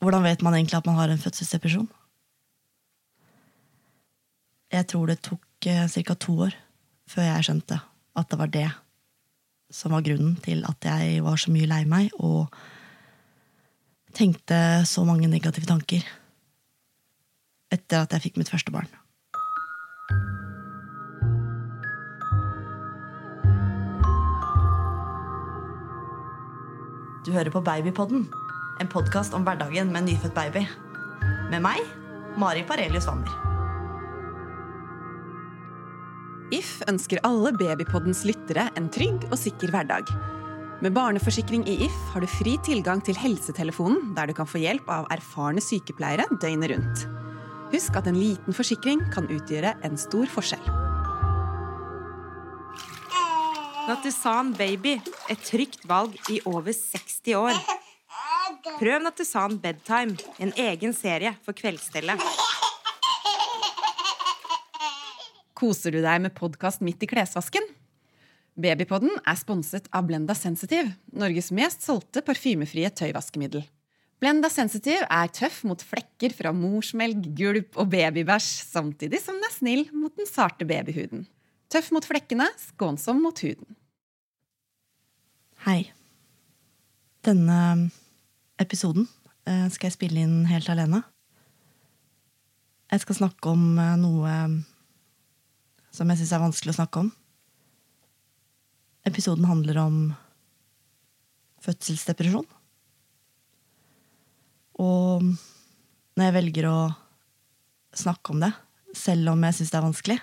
Hvordan vet man egentlig at man har en fødselsdepresjon? Jeg tror det tok ca. to år før jeg skjønte at det var det som var grunnen til at jeg var så mye lei meg og tenkte så mange negative tanker etter at jeg fikk mitt første barn. Du hører på Babypodden, en podkast om hverdagen med en nyfødt baby. Med meg, Mari Parelius Wammer. If ønsker alle Babypoddens lyttere en trygg og sikker hverdag. Med barneforsikring i If har du fri tilgang til helsetelefonen, der du kan få hjelp av erfarne sykepleiere døgnet rundt. Husk at en liten forsikring kan utgjøre en stor forskjell. Nattusan Baby, et trygt valg i over 60 år. Prøv Nattusan Bedtime, en egen serie for kveldsstellet. Koser du deg med podkast midt i klesvasken? Babypodden er sponset av Blenda Sensitive, Norges mest solgte parfymefrie tøyvaskemiddel. Blenda Sensitive er tøff mot flekker fra morsmelk, gulp og babybæsj, samtidig som den er snill mot den sarte babyhuden. Tøff mot flekkene, skånsom mot huden. Hei. Denne episoden eh, skal jeg spille inn helt alene. Jeg skal snakke om eh, noe som jeg syns er vanskelig å snakke om. Episoden handler om fødselsdepresjon. Og når jeg velger å snakke om det, selv om jeg syns det er vanskelig,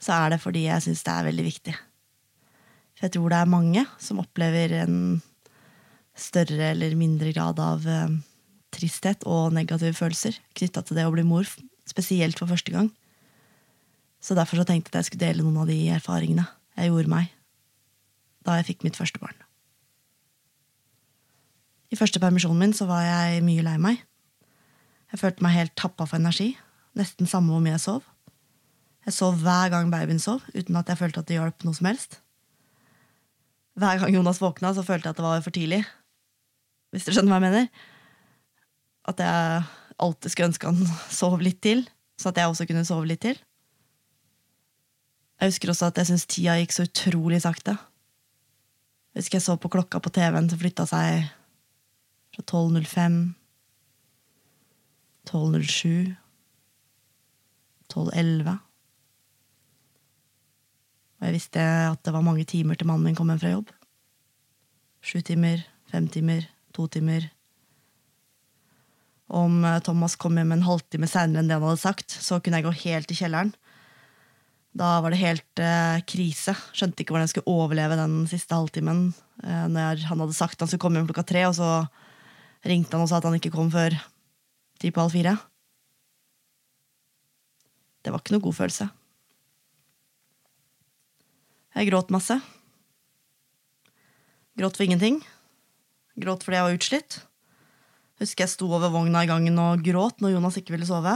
så er det fordi jeg syns det er veldig viktig. For jeg tror det er mange som opplever en større eller mindre grad av eh, tristhet og negative følelser knytta til det å bli mor, spesielt for første gang. Så derfor så tenkte jeg at jeg skulle dele noen av de erfaringene jeg gjorde meg da jeg fikk mitt første barn. I første permisjonen min så var jeg mye lei meg. Jeg følte meg helt tappa for energi, nesten samme hvor mye jeg sov. Jeg sov hver gang babyen sov, uten at jeg følte at det hjalp noe som helst. Hver gang Jonas våkna, så følte jeg at det var for tidlig. Hvis dere skjønner hva jeg mener? At jeg alltid skulle ønske han sov litt til, så at jeg også kunne sove litt til. Jeg husker også at jeg syntes tida gikk så utrolig sakte. Jeg husker jeg så på klokka på TV-en som flytta seg fra 12.05, 12.07, 12.11. Og jeg visste at det var mange timer til mannen min kom hjem fra jobb. Sju timer, fem timer, to timer. Om eh, Thomas kom hjem en halvtime seinere enn det han hadde sagt, så kunne jeg gå helt i kjelleren. Da var det helt eh, krise. Skjønte ikke hvordan jeg skulle overleve den siste halvtimen. Eh, når han hadde sagt han skulle komme hjem klokka tre, og så ringte han og sa at han ikke kom før ti på halv fire. Det var ikke noe god følelse. Jeg gråt masse. Gråt for ingenting. Gråt fordi jeg var utslitt. Husker jeg sto over vogna i gangen og gråt når Jonas ikke ville sove.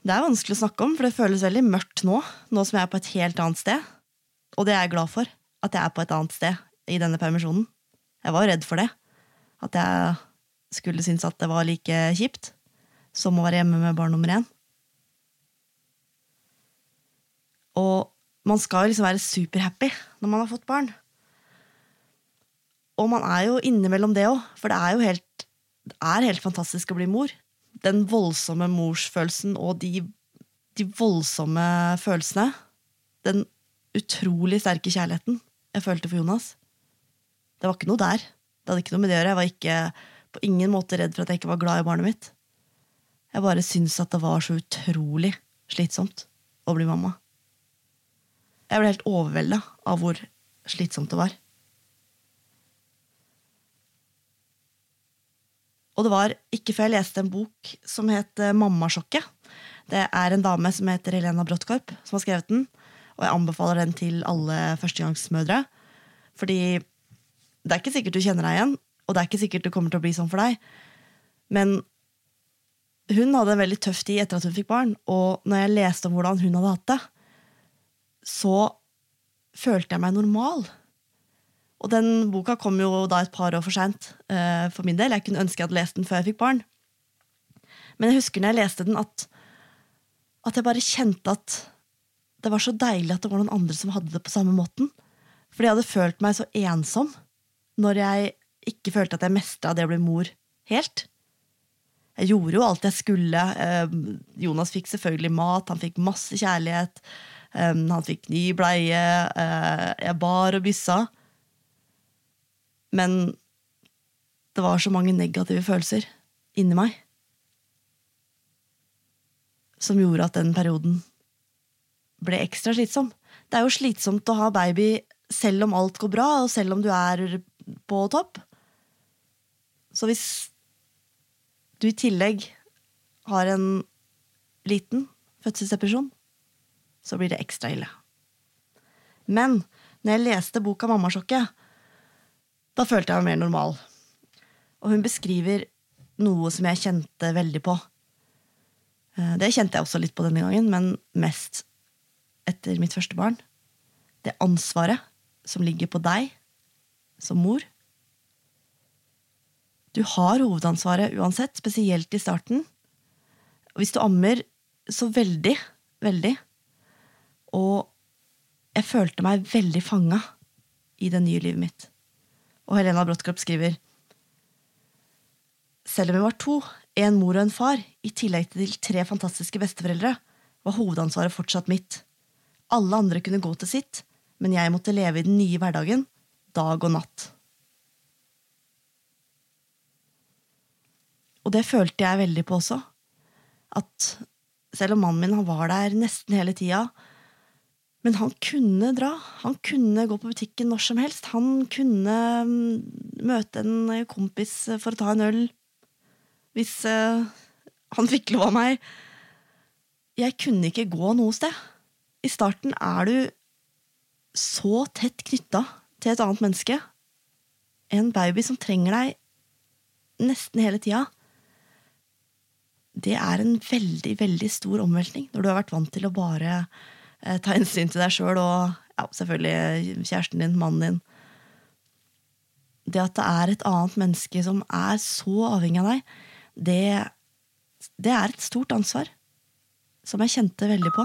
Det er vanskelig å snakke om, for det føles veldig mørkt nå, nå som jeg er på et helt annet sted. Og det er jeg glad for, at jeg er på et annet sted i denne permisjonen. Jeg var redd for det. At jeg skulle synes at det var like kjipt som å være hjemme med barn nummer én. Og man skal liksom være superhappy når man har fått barn. Og man er jo innimellom det òg, for det er jo helt, er helt fantastisk å bli mor. Den voldsomme morsfølelsen og de, de voldsomme følelsene. Den utrolig sterke kjærligheten jeg følte for Jonas. Det var ikke noe der. Det hadde ikke noe med det å gjøre. Jeg var ikke på ingen måte redd for at jeg ikke var glad i barnet mitt. Jeg bare syntes at det var så utrolig slitsomt å bli mamma. Jeg ble helt overvelda av hvor slitsomt det var. Og det var ikke før jeg leste en bok som het Mammasjokket. Det er en dame som heter Helena Bråttkorp, som har skrevet den. Og jeg anbefaler den til alle førstegangsmødre. Fordi det er ikke sikkert du kjenner deg igjen, og det er ikke sikkert det kommer til å bli sånn for deg. Men hun hadde en veldig tøff tid etter at hun fikk barn, og når jeg leste om hvordan hun hadde hatt det, så følte jeg meg normal. Og den boka kom jo da et par år for seint uh, for min del. Jeg kunne ønske jeg hadde lest den før jeg fikk barn. Men jeg husker når jeg leste den, at, at jeg bare kjente at det var så deilig at det var noen andre som hadde det på samme måten. Fordi jeg hadde følt meg så ensom når jeg ikke følte at jeg mestra det å bli mor helt. Jeg gjorde jo alt jeg skulle. Eh, Jonas fikk selvfølgelig mat, han fikk masse kjærlighet. Eh, han fikk ny bleie. Eh, jeg bar og byssa. Men det var så mange negative følelser inni meg som gjorde at den perioden ble ekstra slitsom. Det er jo slitsomt å ha baby selv om alt går bra, og selv om du er på topp. Så hvis du i tillegg har en liten fødselsdepresjon, så blir det ekstra ille. Men når jeg leste boka Mammasjokket, da følte jeg meg mer normal. Og hun beskriver noe som jeg kjente veldig på. Eh, det kjente jeg også litt på denne gangen, men mest etter mitt første barn. Det ansvaret som ligger på deg som mor. Du har hovedansvaret uansett, spesielt i starten. Hvis du ammer så veldig, veldig Og jeg følte meg veldig fanga i det nye livet mitt. Og Helena Brodtkorp skriver Selv om vi var to, en mor og en far, i tillegg til tre fantastiske besteforeldre, var hovedansvaret fortsatt mitt. Alle andre kunne gå til sitt, men jeg måtte leve i den nye hverdagen, dag og natt. Og det følte jeg veldig på også. At selv om mannen min var der nesten hele tida, men han kunne dra. Han kunne gå på butikken når som helst. Han kunne mm, møte en kompis for å ta en øl. Hvis uh, han fikk lov av meg. Jeg kunne ikke gå noe sted. I starten er du så tett knytta til et annet menneske. En baby som trenger deg nesten hele tida. Det er en veldig, veldig stor omveltning når du har vært vant til å bare ta hensyn til deg sjøl og ja, selvfølgelig kjæresten din, mannen din. Det at det er et annet menneske som er så avhengig av deg, det, det er et stort ansvar. Som jeg kjente veldig på.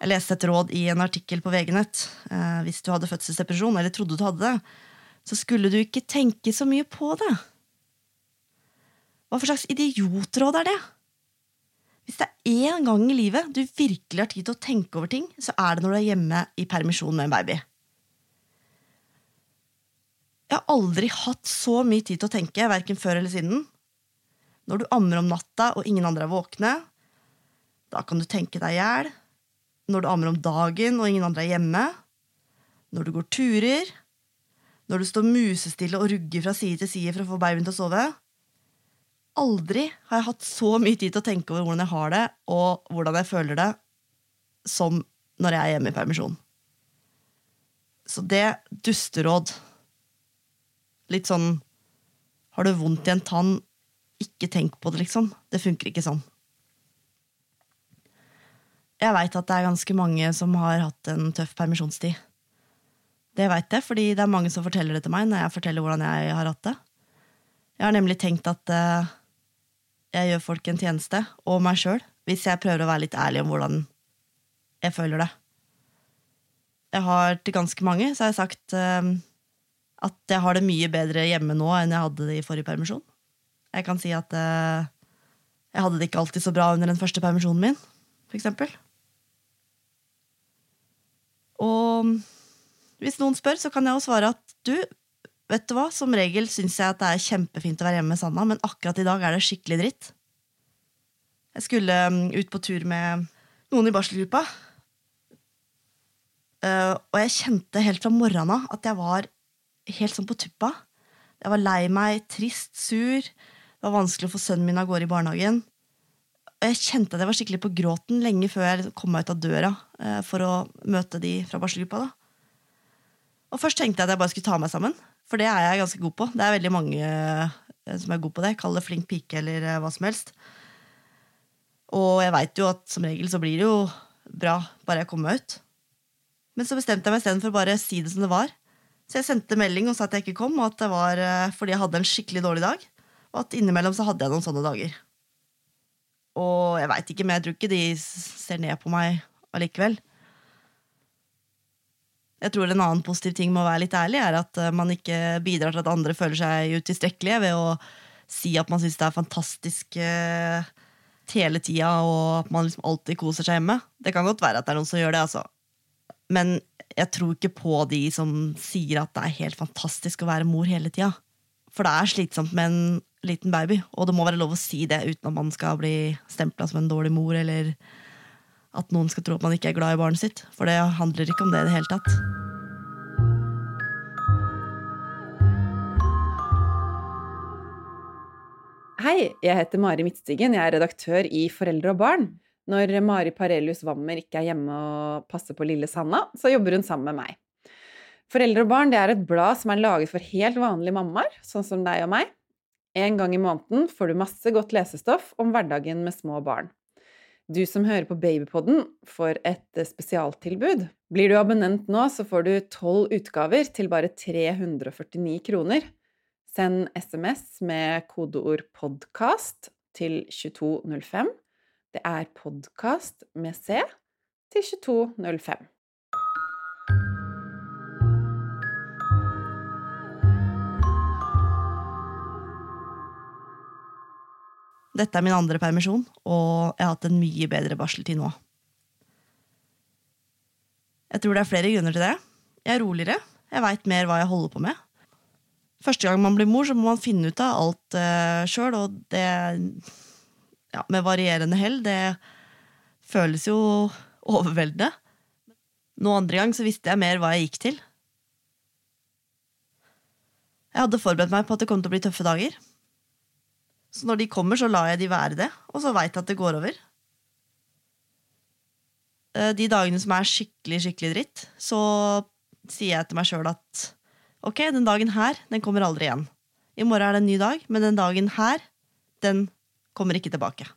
Jeg leste et råd i en artikkel på VG-nett. Eh, hvis du hadde fødselsdepresjon, eller trodde du hadde det, så skulle du ikke tenke så mye på det. Hva for slags idiotråd er det? Hvis det er én gang i livet du virkelig har tid til å tenke over ting, så er det når du er hjemme i permisjon med en baby. Jeg har aldri hatt så mye tid til å tenke, verken før eller siden. Når du ammer om natta og ingen andre er våkne, da kan du tenke deg i hjel når du ammer om dagen og ingen andre er hjemme, når du går turer, når du står musestille og rugger fra side til side for å få babyen til å sove. Aldri har jeg hatt så mye tid til å tenke over hvordan jeg har det, og hvordan jeg føler det, som når jeg er hjemme i permisjon. Så det dusteråd Litt sånn Har du vondt i en tann, ikke tenk på det, liksom. Det funker ikke sånn. Jeg veit at det er ganske mange som har hatt en tøff permisjonstid. Det veit jeg, fordi det er mange som forteller det til meg når jeg forteller hvordan jeg har hatt det. Jeg har nemlig tenkt at uh, jeg gjør folk en tjeneste, og meg sjøl, hvis jeg prøver å være litt ærlig om hvordan jeg føler det. Jeg har til ganske mange så har jeg sagt uh, at jeg har det mye bedre hjemme nå enn jeg hadde det i forrige permisjon. Jeg kan si at uh, jeg hadde det ikke alltid så bra under den første permisjonen min, for eksempel. Og hvis noen spør, så kan jeg jo svare at du, vet du hva, som regel syns jeg at det er kjempefint å være hjemme med Sanna, men akkurat i dag er det skikkelig dritt. Jeg skulle um, ut på tur med noen i barselgruppa. Uh, og jeg kjente helt fra morgenen av at jeg var helt sånn på tuppa. Jeg var lei meg, trist, sur. Det var vanskelig å få sønnen min av gårde i barnehagen. Og jeg kjente at jeg var skikkelig på gråten lenge før jeg kom meg ut av døra eh, for å møte de fra barselgruppa. Og først tenkte jeg at jeg bare skulle ta meg sammen, for det er jeg ganske god på. Det er veldig mange eh, som er god på det. Kall det flink pike eller eh, hva som helst. Og jeg veit jo at som regel så blir det jo bra bare jeg kommer meg ut. Men så bestemte jeg meg istedenfor bare å si det som det var. Så jeg sendte melding og sa at jeg ikke kom, og at det var eh, fordi jeg hadde en skikkelig dårlig dag. Og at innimellom så hadde jeg noen sånne dager. Og jeg veit ikke, men jeg tror ikke de ser ned på meg allikevel. Jeg tror en annen positiv ting med å være litt ærlig, er at eh, man ikke bidrar til at andre føler seg utilstrekkelige ved å si at man syns det er fantastisk eh, hele tida, og at man liksom alltid koser seg hjemme. Det kan godt være at det er noen som gjør det, altså. Men jeg tror ikke på de som sier at det er helt fantastisk å være mor hele tida. For det er slitsomt med en liten baby, og det må være lov å si det uten at man skal bli stempla som en dårlig mor, eller at noen skal tro at man ikke er glad i barnet sitt. For det handler ikke om det i det hele tatt. Hei, jeg heter Mari Midtstigen. Jeg er redaktør i Foreldre og barn. Når Mari Parelius Wammer ikke er hjemme og passer på lille Sanna, så jobber hun sammen med meg. Foreldre og barn er et blad som er laget for helt vanlige mammaer, sånn som deg og meg. En gang i måneden får du masse godt lesestoff om hverdagen med små barn. Du som hører på Babypodden, får et spesialtilbud. Blir du abonnent nå, så får du tolv utgaver til bare 349 kroner. Send SMS med kodeord 'podkast' til 2205. Det er 'podkast' med C til 2205. Dette er min andre permisjon, og jeg har hatt en mye bedre barseltid nå. Jeg tror det er flere grunner til det. Jeg er roligere. Jeg veit mer hva jeg holder på med. Første gang man blir mor, så må man finne ut av alt uh, sjøl, og det ja, Med varierende hell. Det føles jo overveldende. Nå andre gang så visste jeg mer hva jeg gikk til. Jeg hadde forberedt meg på at det kom til å bli tøffe dager. Så når de kommer, så lar jeg de være det, og så veit jeg at det går over. Eh, de dagene som er skikkelig, skikkelig dritt, så sier jeg til meg sjøl at ok, den dagen her, den kommer aldri igjen. I morgen er det en ny dag, men den dagen her, den kommer ikke tilbake.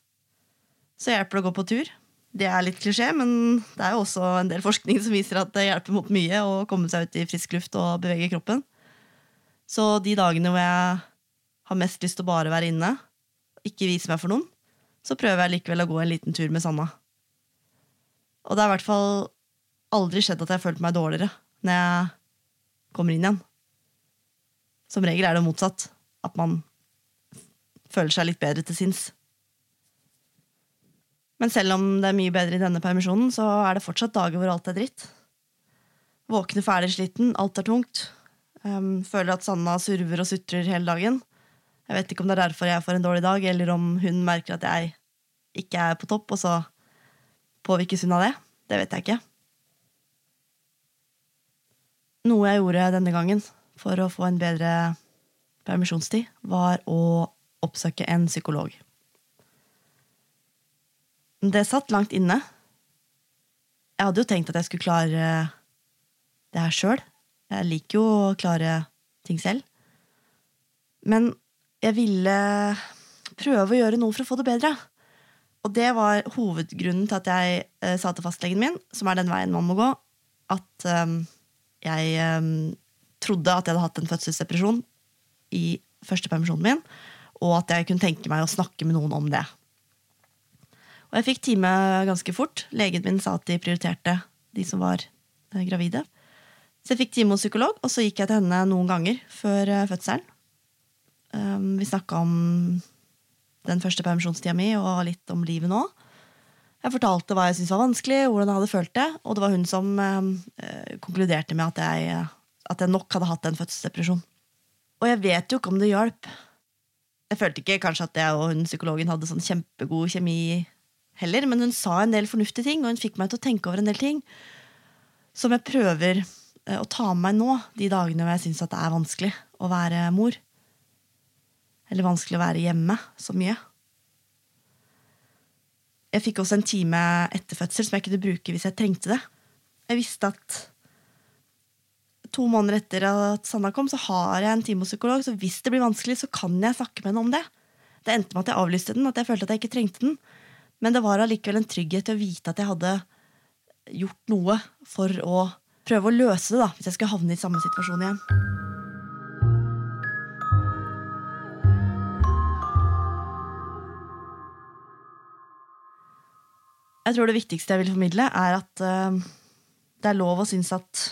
Så hjelper det å gå på tur. Det er litt klisjé, men det er jo også en del forskning som viser at det hjelper mot mye å komme seg ut i frisk luft og bevege kroppen. Så de dagene hvor jeg har mest lyst til å bare være inne, ikke vise meg for noen, så prøver jeg likevel å gå en liten tur med Sanna. Og det har i hvert fall aldri skjedd at jeg har følt meg dårligere når jeg kommer inn igjen. Som regel er det motsatt. At man føler seg litt bedre til sinns. Men selv om det er mye bedre i denne permisjonen, så er det fortsatt dager hvor alt er dritt. Våkne ferdig sliten, alt er tungt. Um, føler at Sanna surver og sutrer hele dagen. Jeg vet ikke om det er derfor jeg får en dårlig dag, eller om hun merker at jeg ikke er på topp, og så påvirkes hun av det. Det vet jeg ikke. Noe jeg gjorde denne gangen for å få en bedre permisjonstid, var å oppsøke en psykolog. Det satt langt inne. Jeg hadde jo tenkt at jeg skulle klare det her sjøl. Jeg liker jo å klare ting selv. Men jeg ville prøve å gjøre noe for å få det bedre. Og det var hovedgrunnen til at jeg eh, sa til fastlegen min, som er den veien man må gå, at eh, jeg eh, trodde at jeg hadde hatt en fødselsdepresjon i første permisjonen min, og at jeg kunne tenke meg å snakke med noen om det. Og jeg fikk time ganske fort. Legen min sa at de prioriterte de som var eh, gravide. Så jeg fikk time hos psykolog, og så gikk jeg til henne noen ganger før eh, fødselen. Um, vi snakka om den første permisjonstida mi og litt om livet nå. Jeg fortalte hva jeg syntes var vanskelig, hvordan jeg hadde følt det, og det var hun som eh, konkluderte med at jeg, at jeg, nok hadde hatt en fødselsdepresjon. Og jeg vet jo ikke om det hjalp. Jeg følte ikke kanskje at jeg og hun psykologen hadde sånn kjempegod kjemi heller, men hun sa en del fornuftige ting, og hun fikk meg til å tenke over en del ting som jeg prøver eh, å ta med meg nå, de dagene hvor jeg syns det er vanskelig å være mor eller vanskelig å være hjemme så mye. Jeg fikk også en time etter fødsel som jeg kunne bruke hvis jeg trengte det. Jeg visste at to måneder etter at Sanna kom, så har jeg en time hos psykolog, så hvis det blir vanskelig, så kan jeg snakke med henne om det. Det endte med at jeg avlyste den, at jeg følte at jeg ikke trengte den. Men det var allikevel en trygghet til å vite at jeg hadde gjort noe for å prøve å løse det, da, hvis jeg skulle havne i samme situasjon igjen. Jeg tror det viktigste jeg vil formidle, er at uh, det er lov å synes at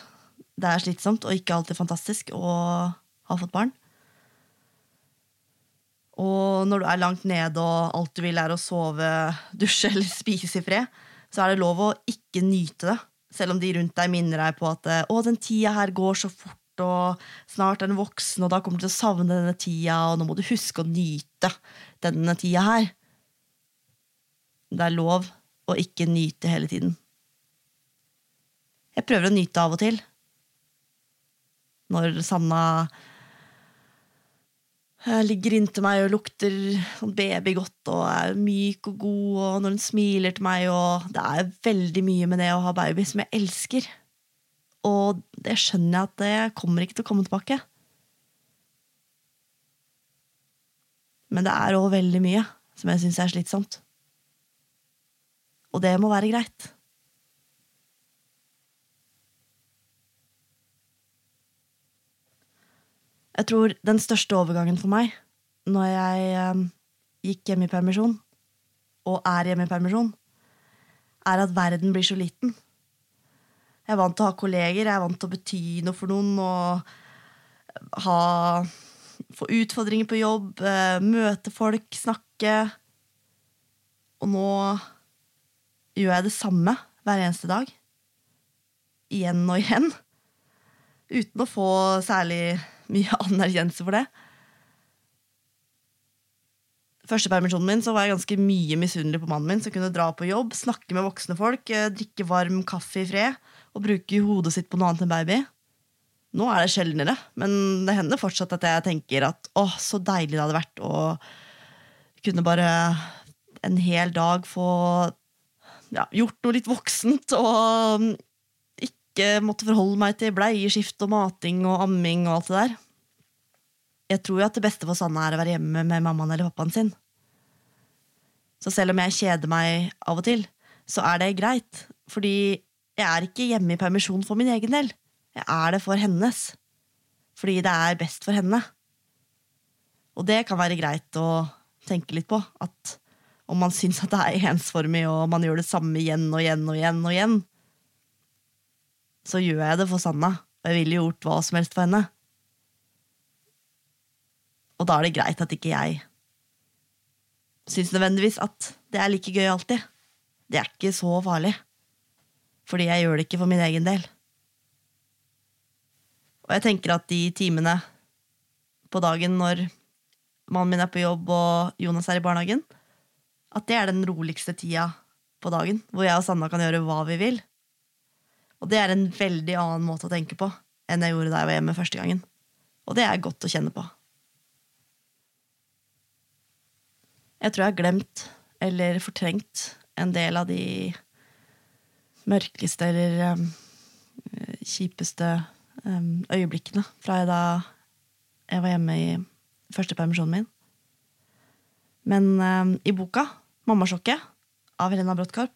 det er slitsomt og ikke alltid fantastisk å ha fått barn. Og når du er langt nede og alt du vil er å sove, dusje eller spise i fred, så er det lov å ikke nyte det. Selv om de rundt deg minner deg på at eh, å, den tida her går så fort, og snart er den voksen, og da kommer du til å savne denne tida, og nå må du huske å nyte denne tida her. Det er lov å ikke nyte hele tiden. Jeg prøver å nyte av og til. Når Sanna eh, ligger inntil meg og lukter sånn babygodt og er myk og god, og når hun smiler til meg, og det er veldig mye med det å ha baby som jeg elsker. Og det skjønner jeg at det kommer ikke til å komme tilbake. Men det er òg veldig mye som jeg syns er slitsomt. Og det må være greit. Jeg tror den største overgangen for meg når jeg eh, gikk hjem i permisjon, og er hjemme i permisjon, er at verden blir så liten. Jeg er vant til å ha kolleger, jeg er vant til å bety noe for noen og ha, få utfordringer på jobb, eh, møte folk, snakke. Og nå gjør jeg det samme hver eneste dag. Igjen og igjen. Uten å få særlig mye anerkjennelse for det. Første permisjonen min så var jeg ganske mye misunnelig på mannen min, som kunne dra på jobb, snakke med voksne folk, eh, drikke varm kaffe i fred og bruke hodet sitt på noe annet enn baby. Nå er det sjeldnere, men det hender fortsatt at jeg tenker at å, så deilig det hadde vært å kunne bare en hel dag få ja, gjort noe litt voksent og ikke måtte forholde meg til bleieskift og mating og amming og alt det der. Jeg tror jo at det beste for Sanne er å være hjemme med mammaen eller pappaen sin. Så selv om jeg kjeder meg av og til, så er det greit. Fordi jeg er ikke hjemme i permisjon for min egen del. Jeg er det for hennes. Fordi det er best for henne. Og det kan være greit å tenke litt på. At om man syns at det er ensformig, og man gjør det samme igjen og igjen og igjen, og igjen, så gjør jeg det for Sanna. Og jeg ville gjort hva som helst for henne. Og da er det greit at ikke jeg syns nødvendigvis at det er like gøy alltid. Det er ikke så farlig. Fordi jeg gjør det ikke for min egen del. Og jeg tenker at de timene på dagen når mannen min er på jobb og Jonas er i barnehagen, at det er den roligste tida på dagen, hvor jeg og Sanna kan gjøre hva vi vil. Og det er en veldig annen måte å tenke på enn jeg gjorde da jeg var hjemme første gangen. Og det er godt å kjenne på. Jeg tror jeg har glemt eller fortrengt en del av de mørkeste eller um, kjipeste um, øyeblikkene fra da jeg var hjemme i første permisjonen min. Men um, i boka 'Mammasjokket' av Helena Bråttkorp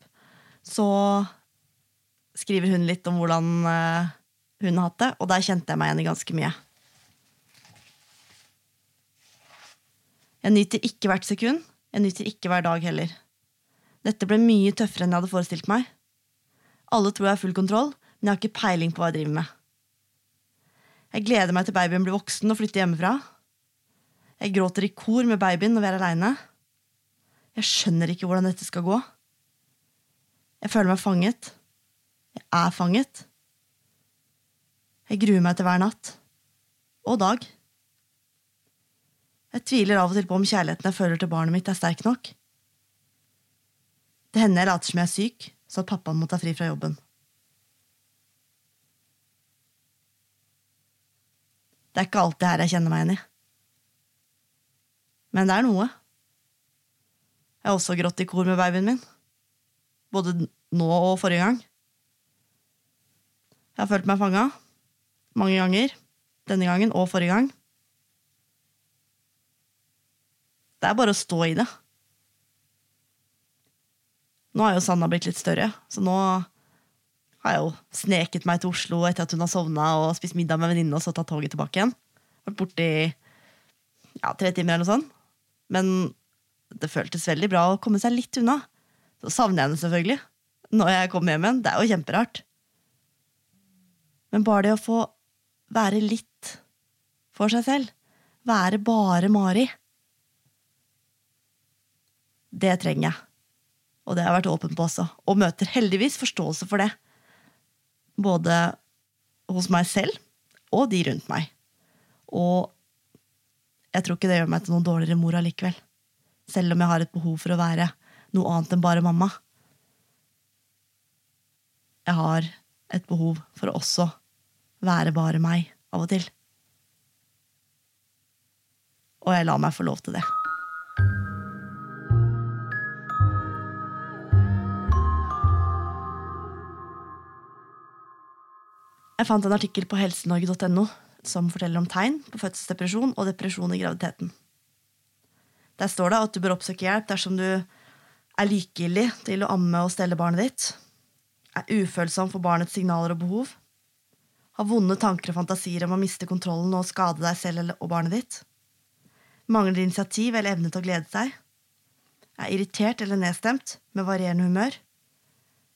så skriver hun litt om hvordan uh, hun har hatt det, og der kjente jeg meg igjen i ganske mye. Jeg nyter ikke hvert sekund. Jeg nyter ikke hver dag heller. Dette ble mye tøffere enn jeg hadde forestilt meg. Alle tror jeg har full kontroll, men jeg har ikke peiling på hva jeg driver med. Jeg gleder meg til babyen blir voksen og flytter hjemmefra. Jeg gråter i kor med babyen når vi er aleine. Jeg skjønner ikke hvordan dette skal gå. Jeg føler meg fanget. Jeg er fanget. Jeg gruer meg til hver natt. Og dag. Jeg tviler av og til på om kjærligheten jeg føler til barnet mitt, er sterk nok. Det hender jeg later som jeg er syk, så at pappaen må ta fri fra jobben. Det er ikke alt det her jeg kjenner meg igjen i. Men det er noe. Jeg har også grått i kor med babyen min. Både nå og forrige gang. Jeg har følt meg fanga. Mange ganger. Denne gangen og forrige gang. Det er bare å stå i det. Nå har jo Sanna blitt litt større, så nå har jeg jo sneket meg til Oslo etter at hun har sovna og spist middag med venninne og så tatt toget tilbake igjen. Vært borte i ja, tre timer eller noe sånt. Men det føltes veldig bra å komme seg litt unna. Så savner jeg henne selvfølgelig når jeg kommer hjem igjen. Det er jo kjemperart. Men bare det å få være litt for seg selv, være bare Mari, det trenger jeg. Og det har jeg vært åpen på også. Og møter heldigvis forståelse for det. Både hos meg selv og de rundt meg. Og jeg tror ikke det gjør meg til noen dårligere mor allikevel. Selv om jeg har et behov for å være noe annet enn bare mamma. Jeg har et behov for å også være bare meg av og til. Og jeg lar meg få lov til det. Jeg fant en artikkel på helsenorge.no som forteller om tegn på fødselsdepresjon og depresjon i graviditeten. Der står det at du bør oppsøke hjelp dersom du er likegyldig til å amme og stelle barnet ditt, er ufølsom for barnets signaler og behov, har vonde tanker og fantasier om å miste kontrollen og skade deg selv og barnet ditt, mangler initiativ eller evne til å glede seg, er irritert eller nedstemt med varierende humør,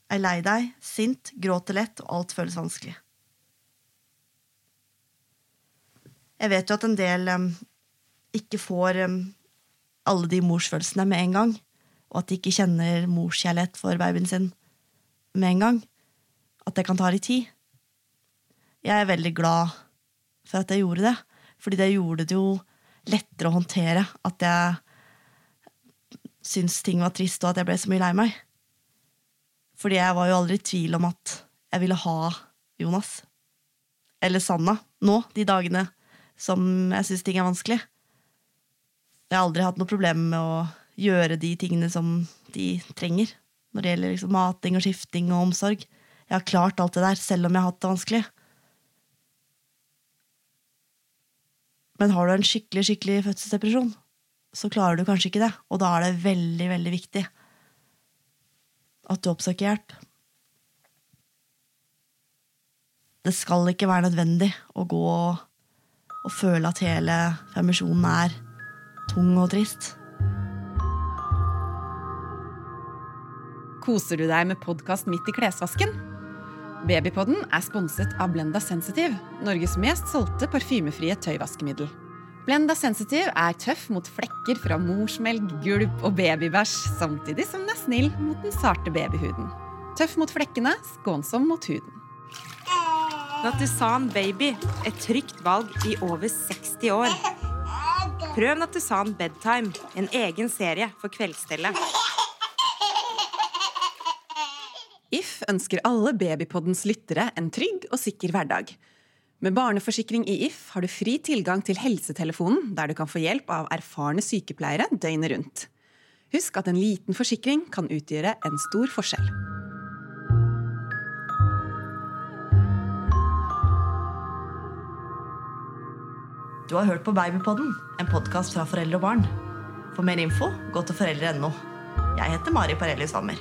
er lei deg, sint, gråter lett og alt føles vanskelig. Jeg vet jo at en del um, ikke får um, alle de morsfølelsene med en gang, og at de ikke kjenner morskjærlighet for babyen sin med en gang. At det kan ta litt tid. Jeg er veldig glad for at jeg gjorde det, fordi det gjorde det jo lettere å håndtere at jeg syntes ting var trist, og at jeg ble så mye lei meg. Fordi jeg var jo aldri i tvil om at jeg ville ha Jonas. Eller Sanna. Nå, de dagene som jeg syns ting er vanskelig. Jeg har aldri hatt noe problem med å gjøre de tingene som de trenger. Når det gjelder liksom mating og skifting og omsorg. Jeg har klart alt det der, selv om jeg har hatt det vanskelig. Men har du en skikkelig skikkelig fødselsdepresjon, så klarer du kanskje ikke det. Og da er det veldig, veldig viktig at du oppsøker hjelp. Det skal ikke være nødvendig å gå og og føle at hele permisjonen er tung og trist. Koser du deg med podkast midt i klesvasken? Babypodden er sponset av Blenda Sensitive, Norges mest solgte parfymefrie tøyvaskemiddel. Blenda Sensitive er tøff mot flekker fra morsmelk, gulp og babybæsj, samtidig som den er snill mot den sarte babyhuden. Tøff mot flekkene, skånsom mot huden. Nattusan Baby, et trygt valg i over 60 år. Prøv Nattusan Bedtime, en egen serie for kveldsstellet. If ønsker alle Babypoddens lyttere en trygg og sikker hverdag. Med barneforsikring i If har du fri tilgang til helsetelefonen, der du kan få hjelp av erfarne sykepleiere døgnet rundt. Husk at en liten forsikring kan utgjøre en stor forskjell. Du har hørt på Babypodden, en podkast fra foreldre og barn. For mer info, gå til foreldre.no. Jeg heter Mari Parelli Stammer.